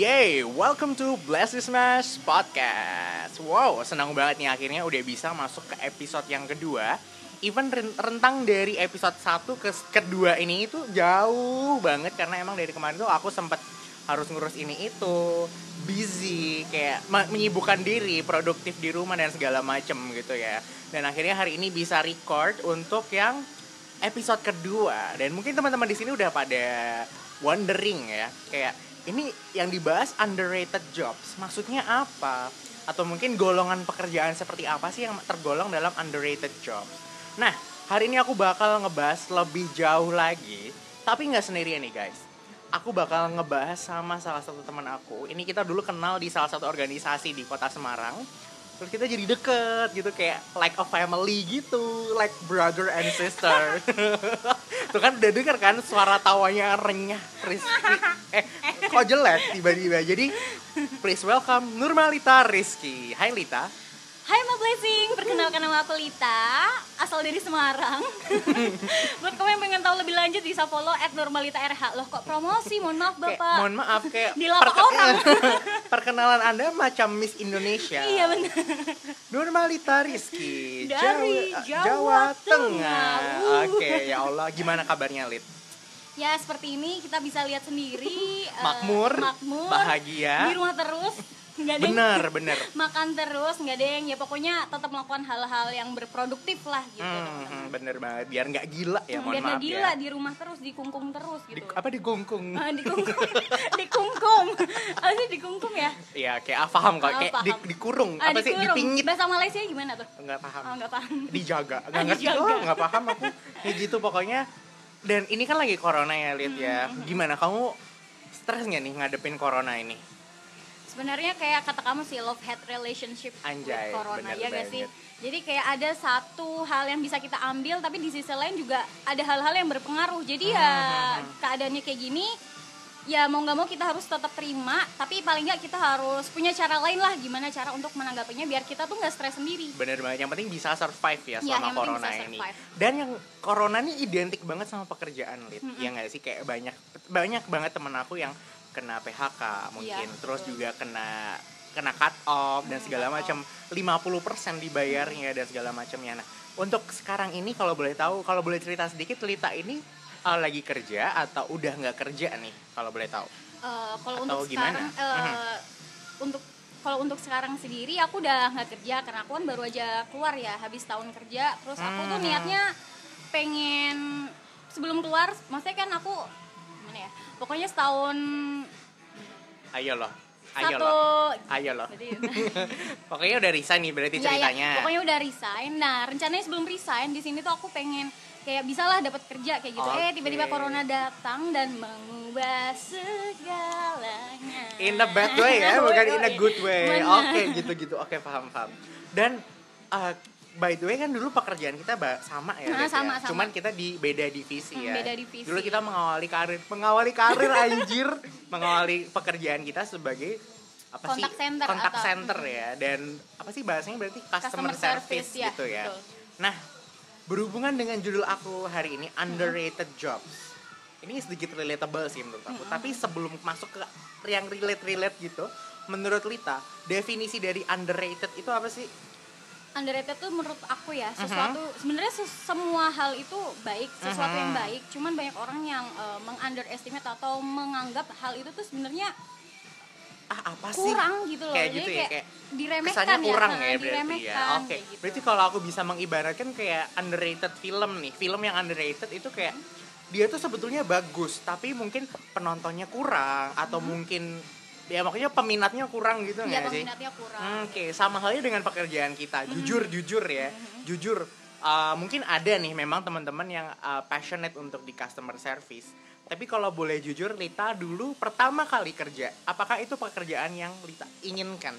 Yay, welcome to Bless This Smash Podcast. Wow, senang banget nih akhirnya udah bisa masuk ke episode yang kedua. Even ren- rentang dari episode 1 ke kedua ini itu jauh banget karena emang dari kemarin tuh aku sempat harus ngurus ini itu busy kayak me- menyibukkan diri produktif di rumah dan segala macem gitu ya dan akhirnya hari ini bisa record untuk yang episode kedua dan mungkin teman-teman di sini udah pada wondering ya kayak ini yang dibahas underrated jobs. Maksudnya apa? Atau mungkin golongan pekerjaan seperti apa sih yang tergolong dalam underrated jobs? Nah hari ini aku bakal ngebahas lebih jauh lagi tapi nggak sendirian nih guys. Aku bakal ngebahas sama salah satu teman aku. Ini kita dulu kenal di salah satu organisasi di kota Semarang terus kita jadi deket gitu kayak like a family gitu like brother and sister tuh kan udah denger kan suara tawanya renyah Rizky eh kok jelek tiba-tiba jadi please welcome Nurmalita Rizky Hai Lita Hai Ma Blessing, perkenalkan nama aku Lita, asal dari Semarang. Buat kamu yang pengen tahu lebih lanjut bisa follow at Normalita RH. Loh kok promosi, mohon maaf kayak, Bapak. mohon maaf kayak Dilapak orang. perkenalan anda macam Miss Indonesia Iya benar. Nurmalita Rizky Dari Jawa Tengah. Uh. Oke ya Allah gimana kabarnya Lit? Ya seperti ini kita bisa lihat sendiri. Makmur, makmur, bahagia. Di rumah terus. Nggak yang- Bener bener makan terus, nggak yang ya pokoknya tetap melakukan hal-hal yang berproduktif lah gitu. Hmm, bener banget biar nggak gila ya Hmm, mohon Biar nggak maaf gila ya. di rumah terus, dikungkung terus Di, gitu. apa digongkung? Ah, dikungkung, dikungkung, apa sih dikungkung ya? Iya kayak ah, paham kok Ah, kayak paham. di- dikurung Ah, apa sih dikurung. dipingit Bahasa Malaysia gimana tuh? nggak paham Oh, nggak paham. dijaga nggak Ah, ngerti tuh nggak paham aku ya gitu pokoknya dan ini kan lagi corona ya lihat ya Hmm, gimana kamu stres nggak nih ngadepin corona ini Sebenarnya kayak kata kamu sih love hate relationship Anjay, with corona bener ya gak sih? Jadi kayak ada satu hal yang bisa kita ambil tapi di sisi lain juga ada hal-hal yang berpengaruh. Jadi ya Hmm. keadaannya kayak gini ya mau nggak mau kita harus tetap terima tapi paling nggak kita harus punya cara lain lah gimana cara untuk menanggapinya biar kita tuh nggak stres sendiri. bener banget yang penting bisa survive ya Iya, selama yang penting corona bisa ini dan yang corona ini identik banget sama pekerjaan lit ya nggak sih kayak banyak banyak banget temen aku yang kena PHK mungkin. Iya, terus betul. juga kena kena cut off dan segala macam 50% dibayarnya dan segala macamnya nah untuk sekarang ini kalau boleh tahu kalau boleh cerita sedikit Lita ini uh, lagi kerja atau udah nggak kerja nih kalau boleh tahu? Eh, kalau Atau untuk gimana? sekarang eh, untuk kalau untuk sekarang sendiri aku udah nggak kerja karena aku kan baru aja keluar ya habis tahun kerja. Terus aku tuh Hmm. niatnya pengen sebelum keluar maksudnya kan aku gimana ya pokoknya setahun ayo loh ayo satu. loh ayo loh pokoknya udah resign nih berarti Iya, iya. ceritanya. Pokoknya udah resign. Nah rencananya sebelum resign di sini tuh aku pengen kayak bisalah dapat kerja kayak gitu. Eh Oke. tiba-tiba corona datang dan mengubah segalanya. In a bad way ya bukan in a good way. Oke gitu gitu oke paham paham. Dan uh, by the way kan dulu pekerjaan kita sama ya, Nah, sama, ya? sama. cuman kita di beda divisi Hmm, ya beda divisi. dulu kita mengawali karir mengawali karir anjir mengawali pekerjaan kita sebagai apa sih Contact center kontak atau- center ya dan apa sih bahasanya berarti customer, Customer service, service, ya, gitu ya betul. nah berhubungan dengan judul aku hari ini underrated jobs ini sedikit relatable sih menurut aku tapi sebelum masuk ke yang relate relate gitu menurut Lita definisi dari underrated itu apa sih underrated tuh menurut aku ya Mhm. sesuatu sebenarnya ses- semua hal itu baik sesuatu yang Mhm. baik cuman banyak orang yang uh, mengunderestimate atau menganggap hal itu tuh sebenarnya ah apa sih kurang gitu loh kayak jadi gitu ya kayak, kayak diremehkan kesannya ya kurang nah, ya berarti ya oke kayak gitu. berarti kalau aku bisa mengibaratkan kayak underrated film nih film yang underrated itu kayak dia tuh sebetulnya bagus tapi mungkin penontonnya kurang atau mungkin ya makanya peminatnya kurang gitu ya nggak sih peminatnya kurang Oke, sama halnya dengan pekerjaan kita. Jujur, jujur ya. Jujur, uh, mungkin ada nih memang teman-teman yang uh, passionate untuk di customer service. Tapi kalau boleh jujur, Lita dulu pertama kali kerja, apakah itu pekerjaan yang Lita inginkan?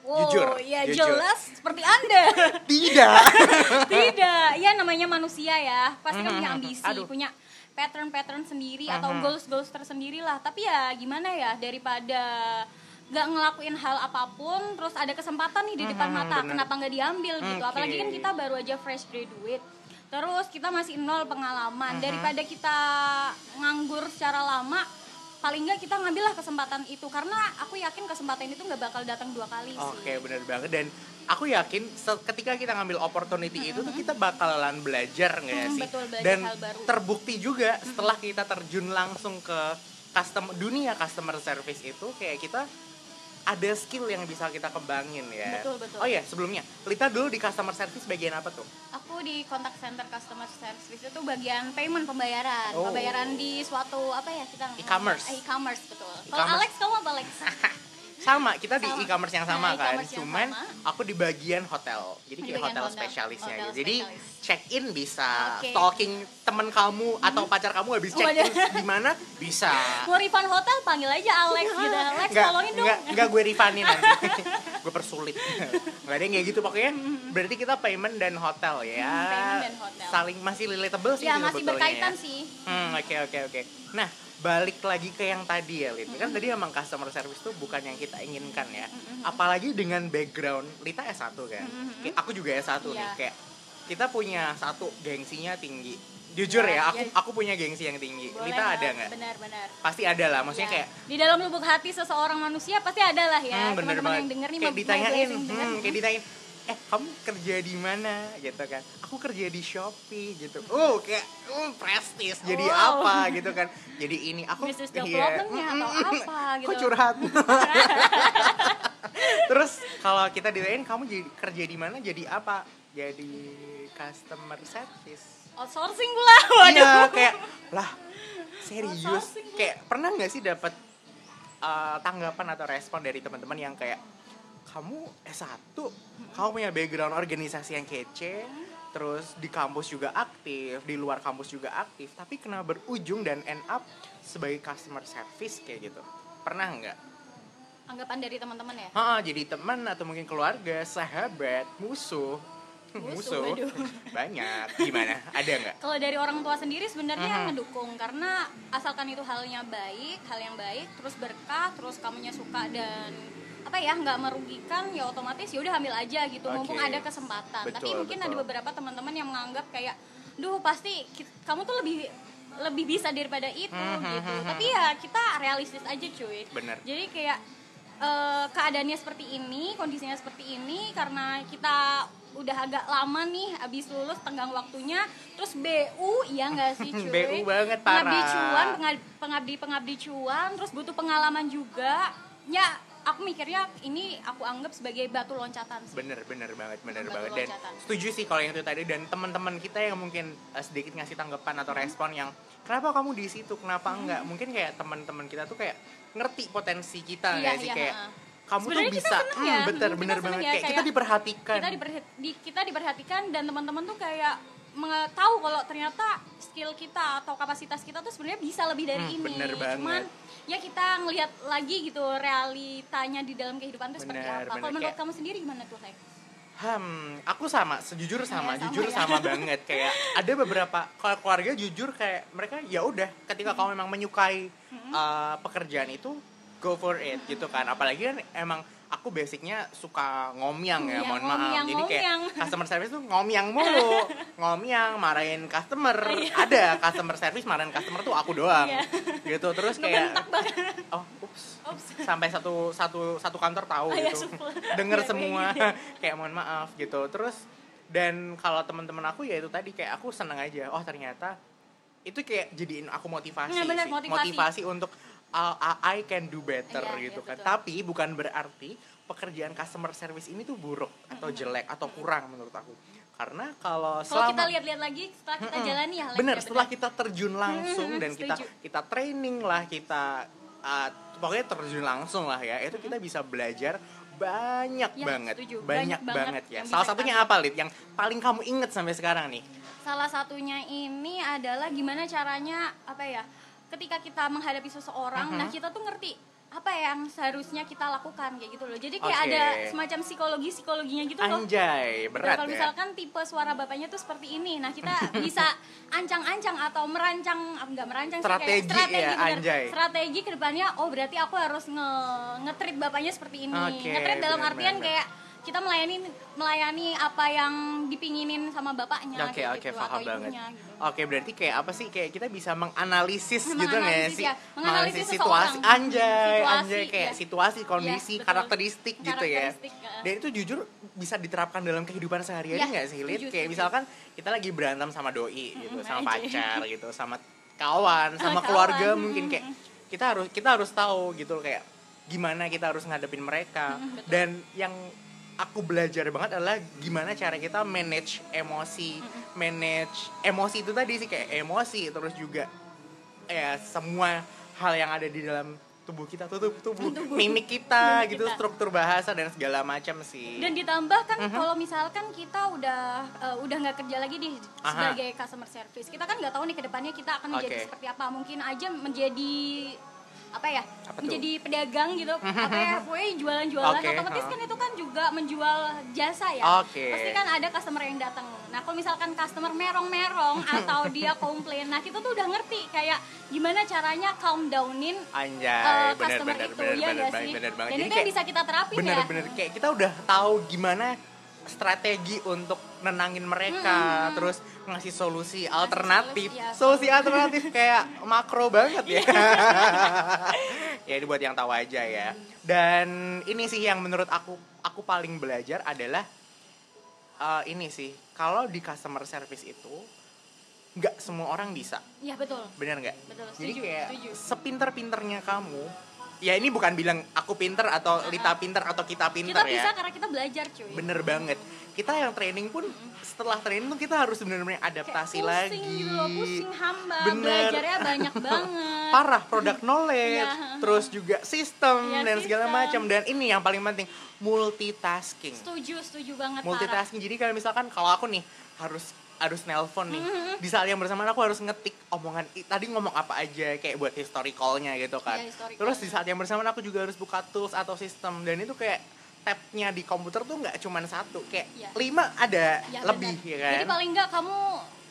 Wow, jujur, ya jujur. jelas seperti anda Tidak. tidak ya namanya manusia ya pasti kan punya Mhm. ambisi Aduh. punya pattern-pattern sendiri atau Mhm. goals-goals tersendiri lah tapi ya gimana ya daripada nggak ngelakuin hal apa pun terus ada kesempatan nih di depan mata bener. kenapa nggak diambil gitu Oke. apalagi kan kita baru aja fresh graduate terus kita masih nol pengalaman daripada kita nganggur secara lama paling nggak kita ngambillah kesempatan itu karena aku yakin kesempatan itu nggak bakal datang dua kali sih Oke, benar banget dan aku yakin ketika kita ngambil opportunity itu tuh kita bakalan belajar nggak Mm, sih? betul, belajar dan hal baru. terbukti juga setelah kita terjun langsung ke custom dunia customer service itu kayak kita ada skill yang bisa kita kembangin ya. Betul, betul. Oh iya, sebelumnya Lita dulu di customer service bagian apa tuh? aku di contact center customer service itu bagian payment pembayaran Oh. pembayaran di suatu apa ya kita E-commerce. E-commerce betul kalau E-commerce. Alex kamu apa Alex Sama, kita di Sama. e-commerce yang sama Nah, kan. yang Cuman sama. aku di bagian hotel. Jadi Di kayak hotel, hotel, spesialisnya hotel gitu. Jadi check in bisa, Oke. stalking temen kamu atau pacar kamu habis check in di mana bisa. mau refund hotel panggil aja Alex gitu Alex Nggak, tolongin dong nggak, nggak gue refunin nanti. gue persulit. Nggak ada yang kayak gitu pokoknya. Berarti kita payment dan hotel ya. Hmm, payment dan hotel. Saling masih relatable sih ya masih sebetulnya berkaitan ya. sih Hmm, oke oke oke. Nah, balik lagi ke yang tadi ya, Lita. Kan tadi emang customer service tuh bukan yang kita inginkan ya. Apalagi dengan background Lita S1 kan. Kayak aku juga S1 nih, Iya. kayak kita punya satu gengsinya tinggi. Jujur Iya, ya, aku iya. aku punya gengsi yang tinggi. Boleh Lita ada nggak? benar-benar Pasti ada lah, maksudnya Ya. kayak di dalam lubuk hati seseorang manusia pasti ada lah ya Hmm, bener teman-teman yang denger nih kayak ditanyain, hmm, kayak ditanyain, eh kamu kerja di mana gitu kan? Aku kerja di Shopee gitu. Oh kayak oh, prestis. Jadi Wow. apa gitu kan? Jadi ini aku Business iya. development-nya atau Mm, mm, mm. apa gitu. Kok curhat? Terus kalau kita ditanyain kamu jadi kerja di mana? Jadi apa? Jadi customer service. outsourcing pula waduh Iya kayak lah serius kayak pernah nggak sih dapat uh, tanggapan atau respon dari teman-teman yang kayak kamu S1 kamu punya background organisasi yang kece terus di kampus juga aktif di luar kampus juga aktif tapi kena berujung dan end up sebagai customer service kayak gitu pernah nggak? anggapan dari teman-teman ya Ah, jadi teman atau mungkin keluarga, sahabat, musuh, Musuh, banyak. Gimana? Ada nggak? kalau dari orang tua sendiri sebenarnya Mhm. ngedukung karena asalkan itu halnya baik hal yang baik terus berkah terus kamunya suka dan apa ya nggak merugikan ya otomatis ya udah ambil aja gitu Oke. mumpung ada kesempatan tapi Betul, mungkin betul. ada beberapa teman-teman yang menganggap kayak duh pasti kamu tuh lebih lebih bisa daripada itu Mhm, gitu mhm. tapi ya kita realistis aja cuy Bener. jadi kayak eh, keadaannya seperti ini kondisinya seperti ini karena kita udah agak lama nih abis lulus tenggang waktunya terus BU iya nggak sih cuy BU banget, pengabdi parah. cuan penga- pengabdi pengabdi cuan terus butuh pengalaman juga ya aku mikirnya ini aku anggap sebagai batu loncatan sih. Bener bener banget bener Batu banget. Dan loncatan. setuju sih kalau yang itu tadi. Dan teman-teman kita yang mungkin eh, sedikit ngasih tanggapan atau respon yang kenapa kamu di situ? Kenapa enggak? Mungkin kayak teman-teman kita tuh kayak ngerti potensi kita Iya, nggak sih? iya, kayak ha-ha. kamu tuh Sebenarnya kita bisa. seneng hmm, ya. bener Kita bener seneng banget ya, kayak, kita diperhatikan. kita di- kita diperhatikan dan teman-teman tuh kayak menge- tahu kalau ternyata skill kita atau kapasitas kita tuh sebenarnya bisa lebih dari Hmm, ini. bener banget. Cuman ya kita ngelihat lagi gitu realitanya di dalam kehidupan tuh seperti apa. Kalau menurut Kayak- kamu sendiri gimana tuh, Hai? Hmm, aku sama, sejujur sama, Ya, sama jujur ya. sama banget kayak ada beberapa kalau keluarga jujur kayak mereka ya udah ketika kamu memang menyukai uh, pekerjaan itu go for it gitu kan. Apalagi kan emang aku basicnya suka ngomyang ya, Iya, mohon maaf. ngomyang, Jadi kayak ngomyang. customer service tuh ngomyang mulu, ngomyang, marahin customer. Iya. Ada customer service marahin customer tuh aku doang. Iya. Gitu terus kayak oh, ups Ops. sampai satu satu satu kantor tahu Oh, iya, gitu denger Iya, semua kayak mohon maaf gitu terus dan kalau teman-teman aku ya itu tadi kayak aku seneng aja oh ternyata itu kayak jadiin aku motivasi Nah, bener, sih. motivasi. untuk uh, I can do better Iya, gitu iya, kan betul. tapi bukan berarti pekerjaan customer service ini tuh buruk atau jelek atau kurang menurut aku karena kalau Kalau kita selama lihat-lihat lagi setelah kita Mm-mm. jalani ya, bener ya, setelah kita terjun langsung dan kita setuju. kita training lah kita uh, pokoknya terjun langsung lah ya itu kita bisa belajar banyak Ya, banget setuju. banyak, Banyak banget, banget ya salah satunya kita apa lid yang paling kamu inget sampai sekarang nih Salah satunya ini adalah gimana caranya apa ya? Ketika kita menghadapi seseorang, Mhm. nah kita tuh ngerti apa yang seharusnya kita lakukan kayak gitu loh. Jadi kayak Oke. ada semacam psikologi psikologinya gitu loh. anjay berat kalau ya misalkan tipe suara bapaknya tuh seperti ini, nah kita bisa ancang-ancang atau merancang, ah, nggak merancang sih Strategi kayak strategi ya, bener. anjay. Strategi ke depannya, oh berarti aku harus nge ngetrit bapaknya seperti ini. Oke, ngetrit dalam bener, artian bener, kayak kita melayani melayani apa yang dipinginin sama bapaknya Oke kayak oke gitu, paham atau banget. ibunya, gitu. Oke berarti kayak apa sih kayak kita bisa menganalisis gitu nggak Menganalisis, sih? ya. Menganalisis situasi seseorang. anjay Situasi, anjay kayak ya. situasi kondisi betul. karakteristik gitu ya. Karakteristik. Dan itu jujur bisa diterapkan dalam kehidupan sehari-hari Ya, nggak sih Lid? Kayak setuju. misalkan kita lagi berantem sama doi gitu, sama pacar gitu, sama kawan, sama Kawan, keluarga mm-mm. mungkin kayak kita harus kita harus tahu gitu kayak gimana kita harus ngadepin mereka betul. dan yang aku belajar banget adalah gimana cara kita manage emosi manage emosi itu tadi sih kayak emosi terus juga ya semua hal yang ada di dalam tubuh kita tubuh tubuh Tubuh. mimik kita Mimik gitu kita. struktur bahasa dan segala macam sih dan ditambah kan Mhm. kalau misalkan kita udah eh, udah nggak kerja lagi Aha. sebagai customer service kita kan nggak tahu nih ke depannya kita akan menjadi Oke. seperti apa mungkin aja menjadi apa ya Apa tuh? menjadi pedagang gitu. Apa ya pokoknya jualan-jualan. Oke, otomatis kan itu kan juga menjual jasa ya. Oke. pasti kan ada customer yang datang. Nah kalau misalkan customer merong-merong atau dia komplain nah kita tuh udah ngerti kayak gimana caranya calm downin anjay bener customer bener itu bener ya bener banget sih? bener dan Jadi itu yang bisa kita terapin ya. bener-bener kayak kita udah tahu gimana strategi untuk nenangin mereka terus ngasih solusi alternatif. solusi, ya. solusi alternatif kayak makro banget ya. Iya. ya ini buat yang tahu aja ya. Dan ini sih yang menurut aku aku paling belajar adalah eh, ini sih kalau di customer service itu nggak semua orang bisa. Iya betul. bener nggak? Betul, jadi setuju, kayak sepinter-pinternya kamu ya ini bukan bilang aku pinter atau Lita pinter atau kita pinter Kita ya. bisa karena kita belajar cuy. bener banget kita yang training pun setelah training tuh kita harus benar-benar Kayak adaptasi pusing lagi gitu loh, pusing hamba, Bener. belajarnya banyak banget. parah product knowledge Iya. terus juga sistem Iya, dan segala sistem. macam dan ini yang paling penting multitasking Setuju, setuju banget parah. multitasking jadi kalau misalkan kalau aku nih harus harus nelpon nih Mm-hmm. di saat yang bersamaan aku harus ngetik omongan tadi ngomong apa aja kayak buat historicalnya gitu kan Iya, historicalnya. terus di saat yang bersamaan aku juga harus buka tools atau sistem dan itu kayak tabnya di komputer tuh nggak cuma satu kayak Iya. lima ada Ya, lebih benar. ya kan Jadi paling enggak kamu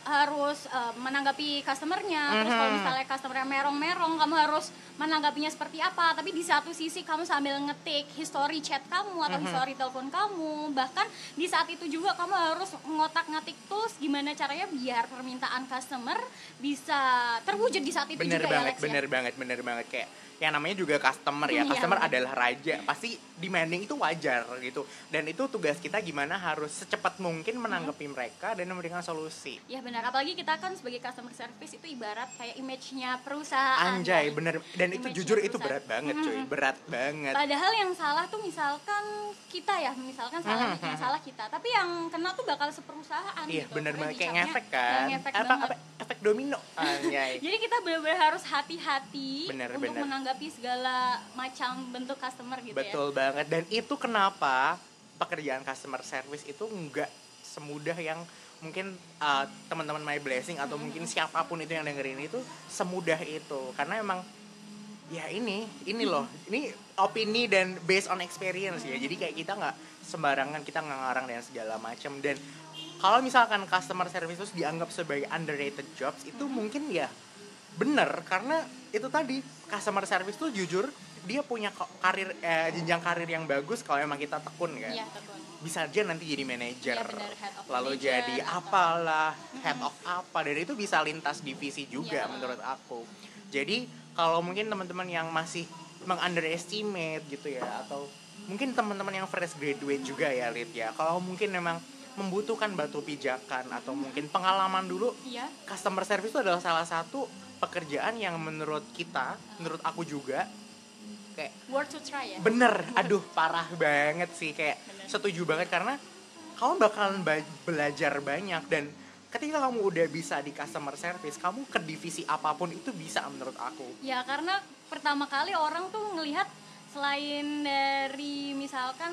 harus eh, menanggapi customernya, terus kalau misalnya customernya merong-merong, kamu harus menanggapinya seperti apa. Tapi di satu sisi kamu sambil ngetik history chat kamu atau Mhm. history telepon kamu, bahkan di saat itu juga kamu harus ngotak-ngatik tools gimana caranya biar permintaan customer bisa terwujud di saat itu bener juga ya banget ya. bener banget bener banget kayak yang namanya juga customer ya. Iya, customer adalah raja. Pasti demanding itu wajar gitu. Dan itu tugas kita gimana harus secepat mungkin menanggapi mereka dan memberikan solusi. Ya benar, apalagi kita kan sebagai customer service itu ibarat kayak image-nya perusahaan. anjay ya. bener dan itu jujur itu berat banget cuy. Mhm. berat banget. Padahal yang salah tuh misalkan kita ya, misalkan salah Mhm, yang mhm. salah kita, tapi yang kena tuh bakal seperusahaan iya gitu. bener banget. Kayak ngefek kan. ngefek apa, banget. apa efek domino. Anjay. Jadi kita benar-benar harus hati-hati Bener, untuk bener. menanggapi segala macam bentuk customer gitu Betul banget. Dan itu kenapa pekerjaan customer service itu nggak semudah yang mungkin uh, teman-teman my blessing atau mungkin siapa pun itu yang dengerin itu semudah itu. Karena emang ya ini ini loh. Ini opini dan based on experience ya. Jadi kayak kita nggak sembarangan kita nggak ngarang dan segala macam. Dan kalau misalkan customer service itu dianggap sebagai underrated jobs itu mungkin ya bener karena itu tadi customer service tuh jujur dia punya karir eh, jenjang karir yang bagus kalau emang kita tekun kan ya. Iya, betul. bisa aja nanti jadi manajer head of lalu manager jadi atau- apalah head of apa dan itu bisa lintas divisi juga Iya. menurut aku jadi kalau mungkin teman-teman yang masih mengunderestimate gitu ya atau mungkin teman-teman yang fresh graduate juga ya Lid ya kalau mungkin memang membutuhkan batu pijakan atau mungkin pengalaman dulu Iya. customer service itu adalah salah satu pekerjaan yang menurut kita, menurut aku juga kayak Worth to try ya. bener, aduh parah banget sih kayak Bener. setuju banget karena kamu bakalan ba- belajar banyak dan ketika kamu udah bisa di customer service, kamu ke divisi apa pun itu bisa menurut aku. Ya karena pertama kali orang tuh ngelihat selain dari misalkan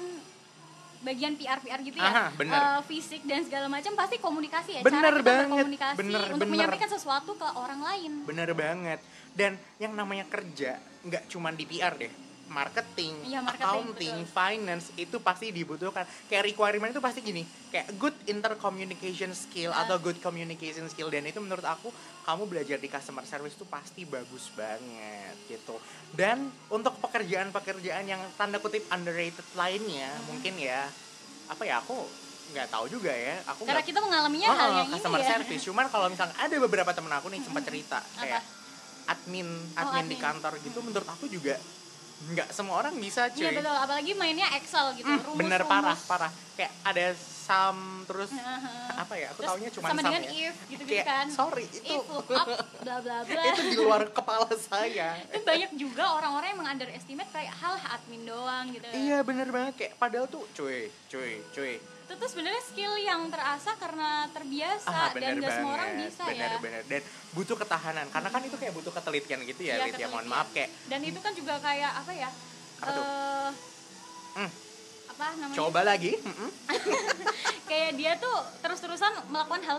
bagian PR PR gitu ya, Aha, bener. eh, fisik dan segala macam pasti komunikasi ya. Bener cara kita banget, berkomunikasi bener, untuk bener. menyampaikan sesuatu ke orang lain. Bener banget. Dan yang namanya kerja nggak cuma di PR deh. Marketing, Iya, marketing, accounting, betul. finance itu pasti dibutuhkan. Kayak requirement itu pasti gini, kayak good intercommunication skill Iya. atau good communication skill dan itu menurut aku kamu belajar di customer service itu pasti bagus banget gitu. Dan untuk pekerjaan-pekerjaan yang tanda kutip underrated lainnya, Mm-hmm. mungkin ya apa ya aku nggak tahu juga ya aku Karena nggak- kita mengalaminya Oh, hal oh, yang ini customer ya. service cuman kalau misalnya ada beberapa temen aku nih sempat cerita kayak admin admin di admin. kantor gitu menurut aku juga nggak semua orang bisa cuy Iya betul, apalagi mainnya Excel gitu. Hmm, rumus, bener rumus. parah parah kayak ada sum terus apa ya aku Terus taunya cuma sama sum dengan ya if gitu, gitu kan. sorry itu If, look up, bla bla bla. itu di luar kepala saya Itu banyak juga orang-orang yang mengunderestimate kayak hal admin doang gitu. iya bener banget kayak padahal tuh cuy cuy cuy Itu tuh sebenarnya skill yang terasa karena terbiasa ah dan bener gak semua orang bisa bener ya. bener dan butuh ketahanan karena kan itu kayak butuh ketelitian gitu ya Iya, ya mohon ketelitian. maaf kayak Dan itu kan juga kayak apa ya? Apa tuh? eh, Hmm. apa namanya? coba lagi kayak dia tuh terus-terusan melakukan hal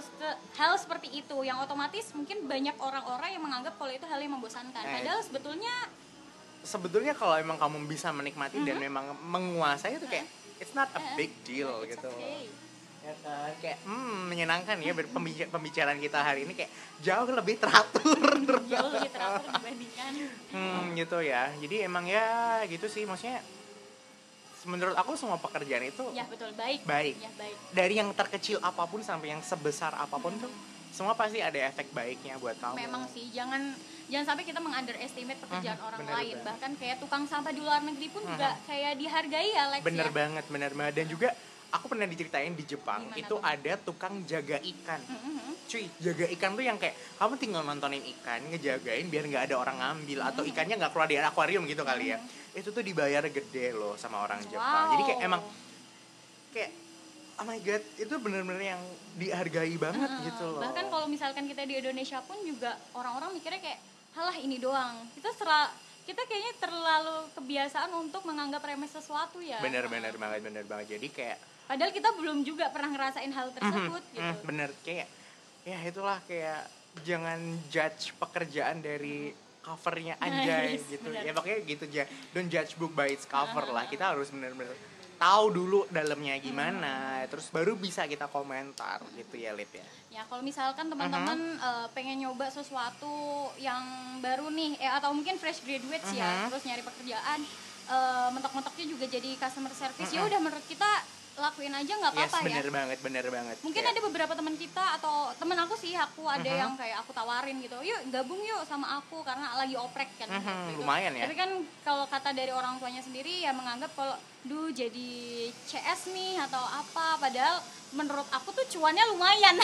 hal seperti itu yang otomatis mungkin banyak orang-orang yang menganggap kalau itu hal yang membosankan. Eh. Padahal sebetulnya sebetulnya kalau emang kamu bisa menikmati dan memang menguasai itu kayak it's not a Eh, big deal it's gitu okay. ya kan kayak hmm, menyenangkan ya pembica- pembicaraan kita hari ini kayak jauh lebih teratur Jauh lebih teratur dibandingkan hmm, gitu ya jadi emang ya gitu sih maksudnya menurut aku semua pekerjaan itu ya betul baik. Baik. Ya baik. dari yang terkecil apa pun sampai yang sebesar apa pun tuh semua pasti ada efek baiknya buat kamu Memang sih jangan jangan sampai kita mengunderestimate pekerjaan Mhm, orang lain. banget. Bahkan kayak tukang sampah di luar negeri pun juga kayak dihargai ya Lex bener ya. banget bener banget dan juga aku pernah diceritain di Jepang Gimana itu tuh? ada tukang jaga ikan Mhm. cuy jaga ikan tuh yang kayak kamu tinggal nontonin ikan ngejagain biar nggak ada orang ngambil atau Hmm. ikannya nggak keluar dari akuarium gitu kali ya itu tuh dibayar gede loh sama orang Jepang jadi kayak emang kayak oh my god itu bener-bener yang dihargai banget Heeh. gitu loh Bahkan kalau misalkan kita di Indonesia pun juga orang-orang mikirnya kayak halah ini doang. Kita sera kita kayaknya terlalu kebiasaan untuk menganggap remeh sesuatu ya. bener-bener banget bener banget jadi kayak Padahal kita belum juga pernah ngerasain hal tersebut Mhm, gitu. mhm, bener kayak ya itulah kayak jangan judge pekerjaan dari covernya anjay Yes, gitu bener. ya makanya gitu aja don't judge book by its cover lah kita harus bener-bener tahu dulu dalamnya gimana terus baru bisa kita komentar gitu ya Lid ya. Ya kalau misalkan teman-teman eh, pengen nyoba sesuatu yang baru nih, eh, atau mungkin fresh graduates ya, Mhm. terus nyari pekerjaan, eh, mentok-mentoknya juga jadi customer service, ya udah menurut kita lakuin aja nggak yes apa-apa ya. bener banget bener banget Mungkin Kayak, ada beberapa teman kita atau temen aku sih, aku ada Mhm. yang kayak aku tawarin gitu, yuk gabung yuk sama aku karena lagi oprek kan. Mhm, waktu itu. lumayan ya. Tapi kan kalau kata dari orang tuanya sendiri ya menganggap kalau, duh jadi CS nih atau apa, padahal menurut aku tuh cuannya lumayan.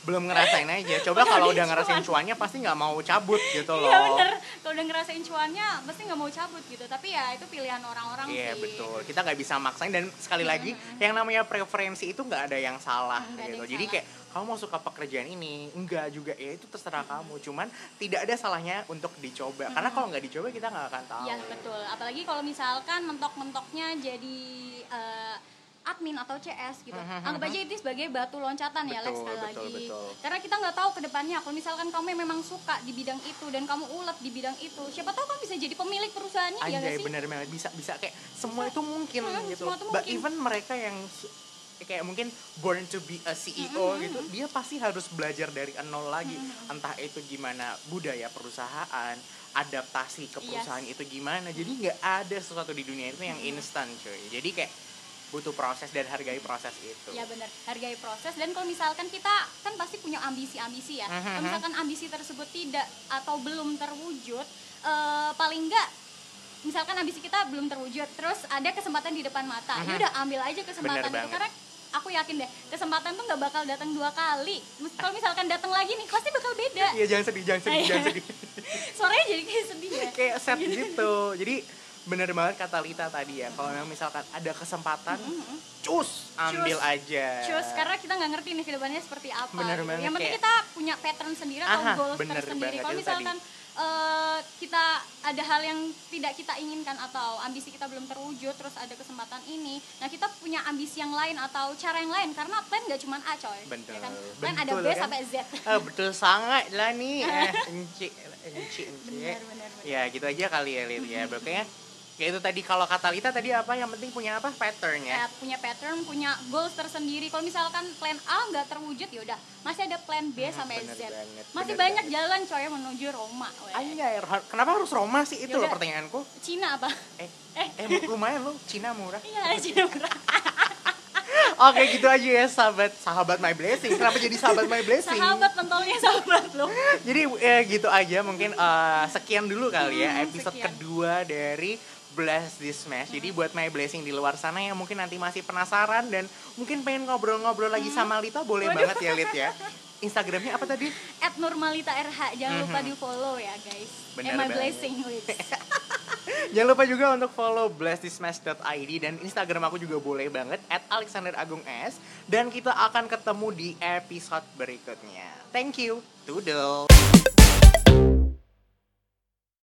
belum ngerasain aja coba kalau udah ngerasain cuan. cuannya pasti nggak mau cabut gitu loh Iya bener, kalau udah ngerasain cuannya pasti nggak mau cabut gitu. Tapi ya itu pilihan orang-orang Iya sih. betul, kita nggak bisa maksain dan sekali lagi yang namanya preferensi itu nggak ada yang salah gitu. yang Jadi salah. kayak kamu mau suka pekerjaan ini, enggak juga ya itu terserah kamu. Cuman tidak ada salahnya untuk dicoba karena kalau nggak dicoba kita nggak akan tahu. Iya betul. Apalagi kalau misalkan mentok-mentoknya jadi eh, admin atau CS gitu. Anggap aja itu sebagai batu loncatan ya Lex Betul, sekali betul, lagi. betul. Karena kita nggak tahu ke depannya. Kalau misalkan kamu memang suka di bidang itu dan kamu ulet di bidang itu, siapa tahu kamu bisa jadi pemilik perusahaannya ya Anjay sih? bener banget bisa bisa kayak semua itu mungkin Hmm, gitu. semua itu But mungkin. even mereka yang kayak mungkin born to be a CEO Hmm, gitu, dia pasti harus belajar dari nol lagi. Entah itu gimana budaya perusahaan, adaptasi ke Yes. perusahaan itu gimana. Jadi nggak ada sesuatu di dunia itu yang instan, cuy. Jadi kayak butuh proses dan hargai proses itu. Ya benar, hargai proses dan kalau misalkan kita kan pasti punya ambisi-ambisi ya. Mhm. Kalau misalkan ambisi tersebut tidak atau belum terwujud, eh, paling enggak misalkan ambisi kita belum terwujud, terus ada kesempatan di depan mata, ya Mhm. udah ambil aja kesempatan Bener itu banget. karena aku yakin deh kesempatan tuh nggak bakal datang dua kali. Kalau misalkan datang lagi nih pasti bakal beda. Iya jangan sedih, jangan sedih, Iya. jangan sedih. Suaranya jadi kayak sedih ya. kayak set gitu. Jadi bener banget kata Lita tadi ya. Kalau memang misalkan ada kesempatan, cus ambil Cus. aja. Cus, karena kita nggak ngerti nih ke depannya seperti apa. Bener gitu. banget, Yang penting kayak- kita punya pattern sendiri atau Aha, goals bener tersendiri. Kalau misalkan eh, kita ada hal yang tidak kita inginkan atau ambisi kita belum terwujud, terus ada kesempatan ini, nah kita punya ambisi yang lain atau cara yang lain karena plan nggak cuma A coy. Betul. Ya kan? Plan ada Betul, B kan? sampai Z. Ah, betul sangat lah nih. Eh, enci, enci, enci. Benar, benar, benar. Ya gitu aja kali ya Lit ya. Pokoknya ya itu tadi kalau kata Lita tadi apa yang penting punya apa pattern ya. Ya, punya pattern, punya goals tersendiri. Kalau misalkan plan A nggak terwujud ya udah, masih ada plan B sampai bener Z. banget, Masih banyak banget. jalan coy menuju Roma. ha- kenapa harus Roma sih? Itu loh Yaudah. pertanyaanku. Cina apa? Eh, eh lumayan loh, Cina murah. Iya, Cina murah. Oke gitu aja ya sahabat sahabat my blessing. Kenapa jadi sahabat my blessing? Sahabat pentolnya sahabat lo. Jadi ya gitu aja mungkin eh, sekian dulu kali ya Hmm, episode sekian. kedua dari Bless This Smash. Jadi buat my blessing di luar sana yang mungkin nanti masih penasaran dan mungkin pengen ngobrol-ngobrol lagi sama Lita boleh Hmm. Waduh. banget ya Lit ya. Instagramnya apa tadi? At Nurmalita RH jangan lupa Mhm. di follow ya guys. Bener And my banget. blessing. Jangan lupa juga untuk follow blessthismatch.id dan Instagram aku juga boleh banget at Alexander Agung S dan kita akan ketemu di episode berikutnya. Thank you. Toodle.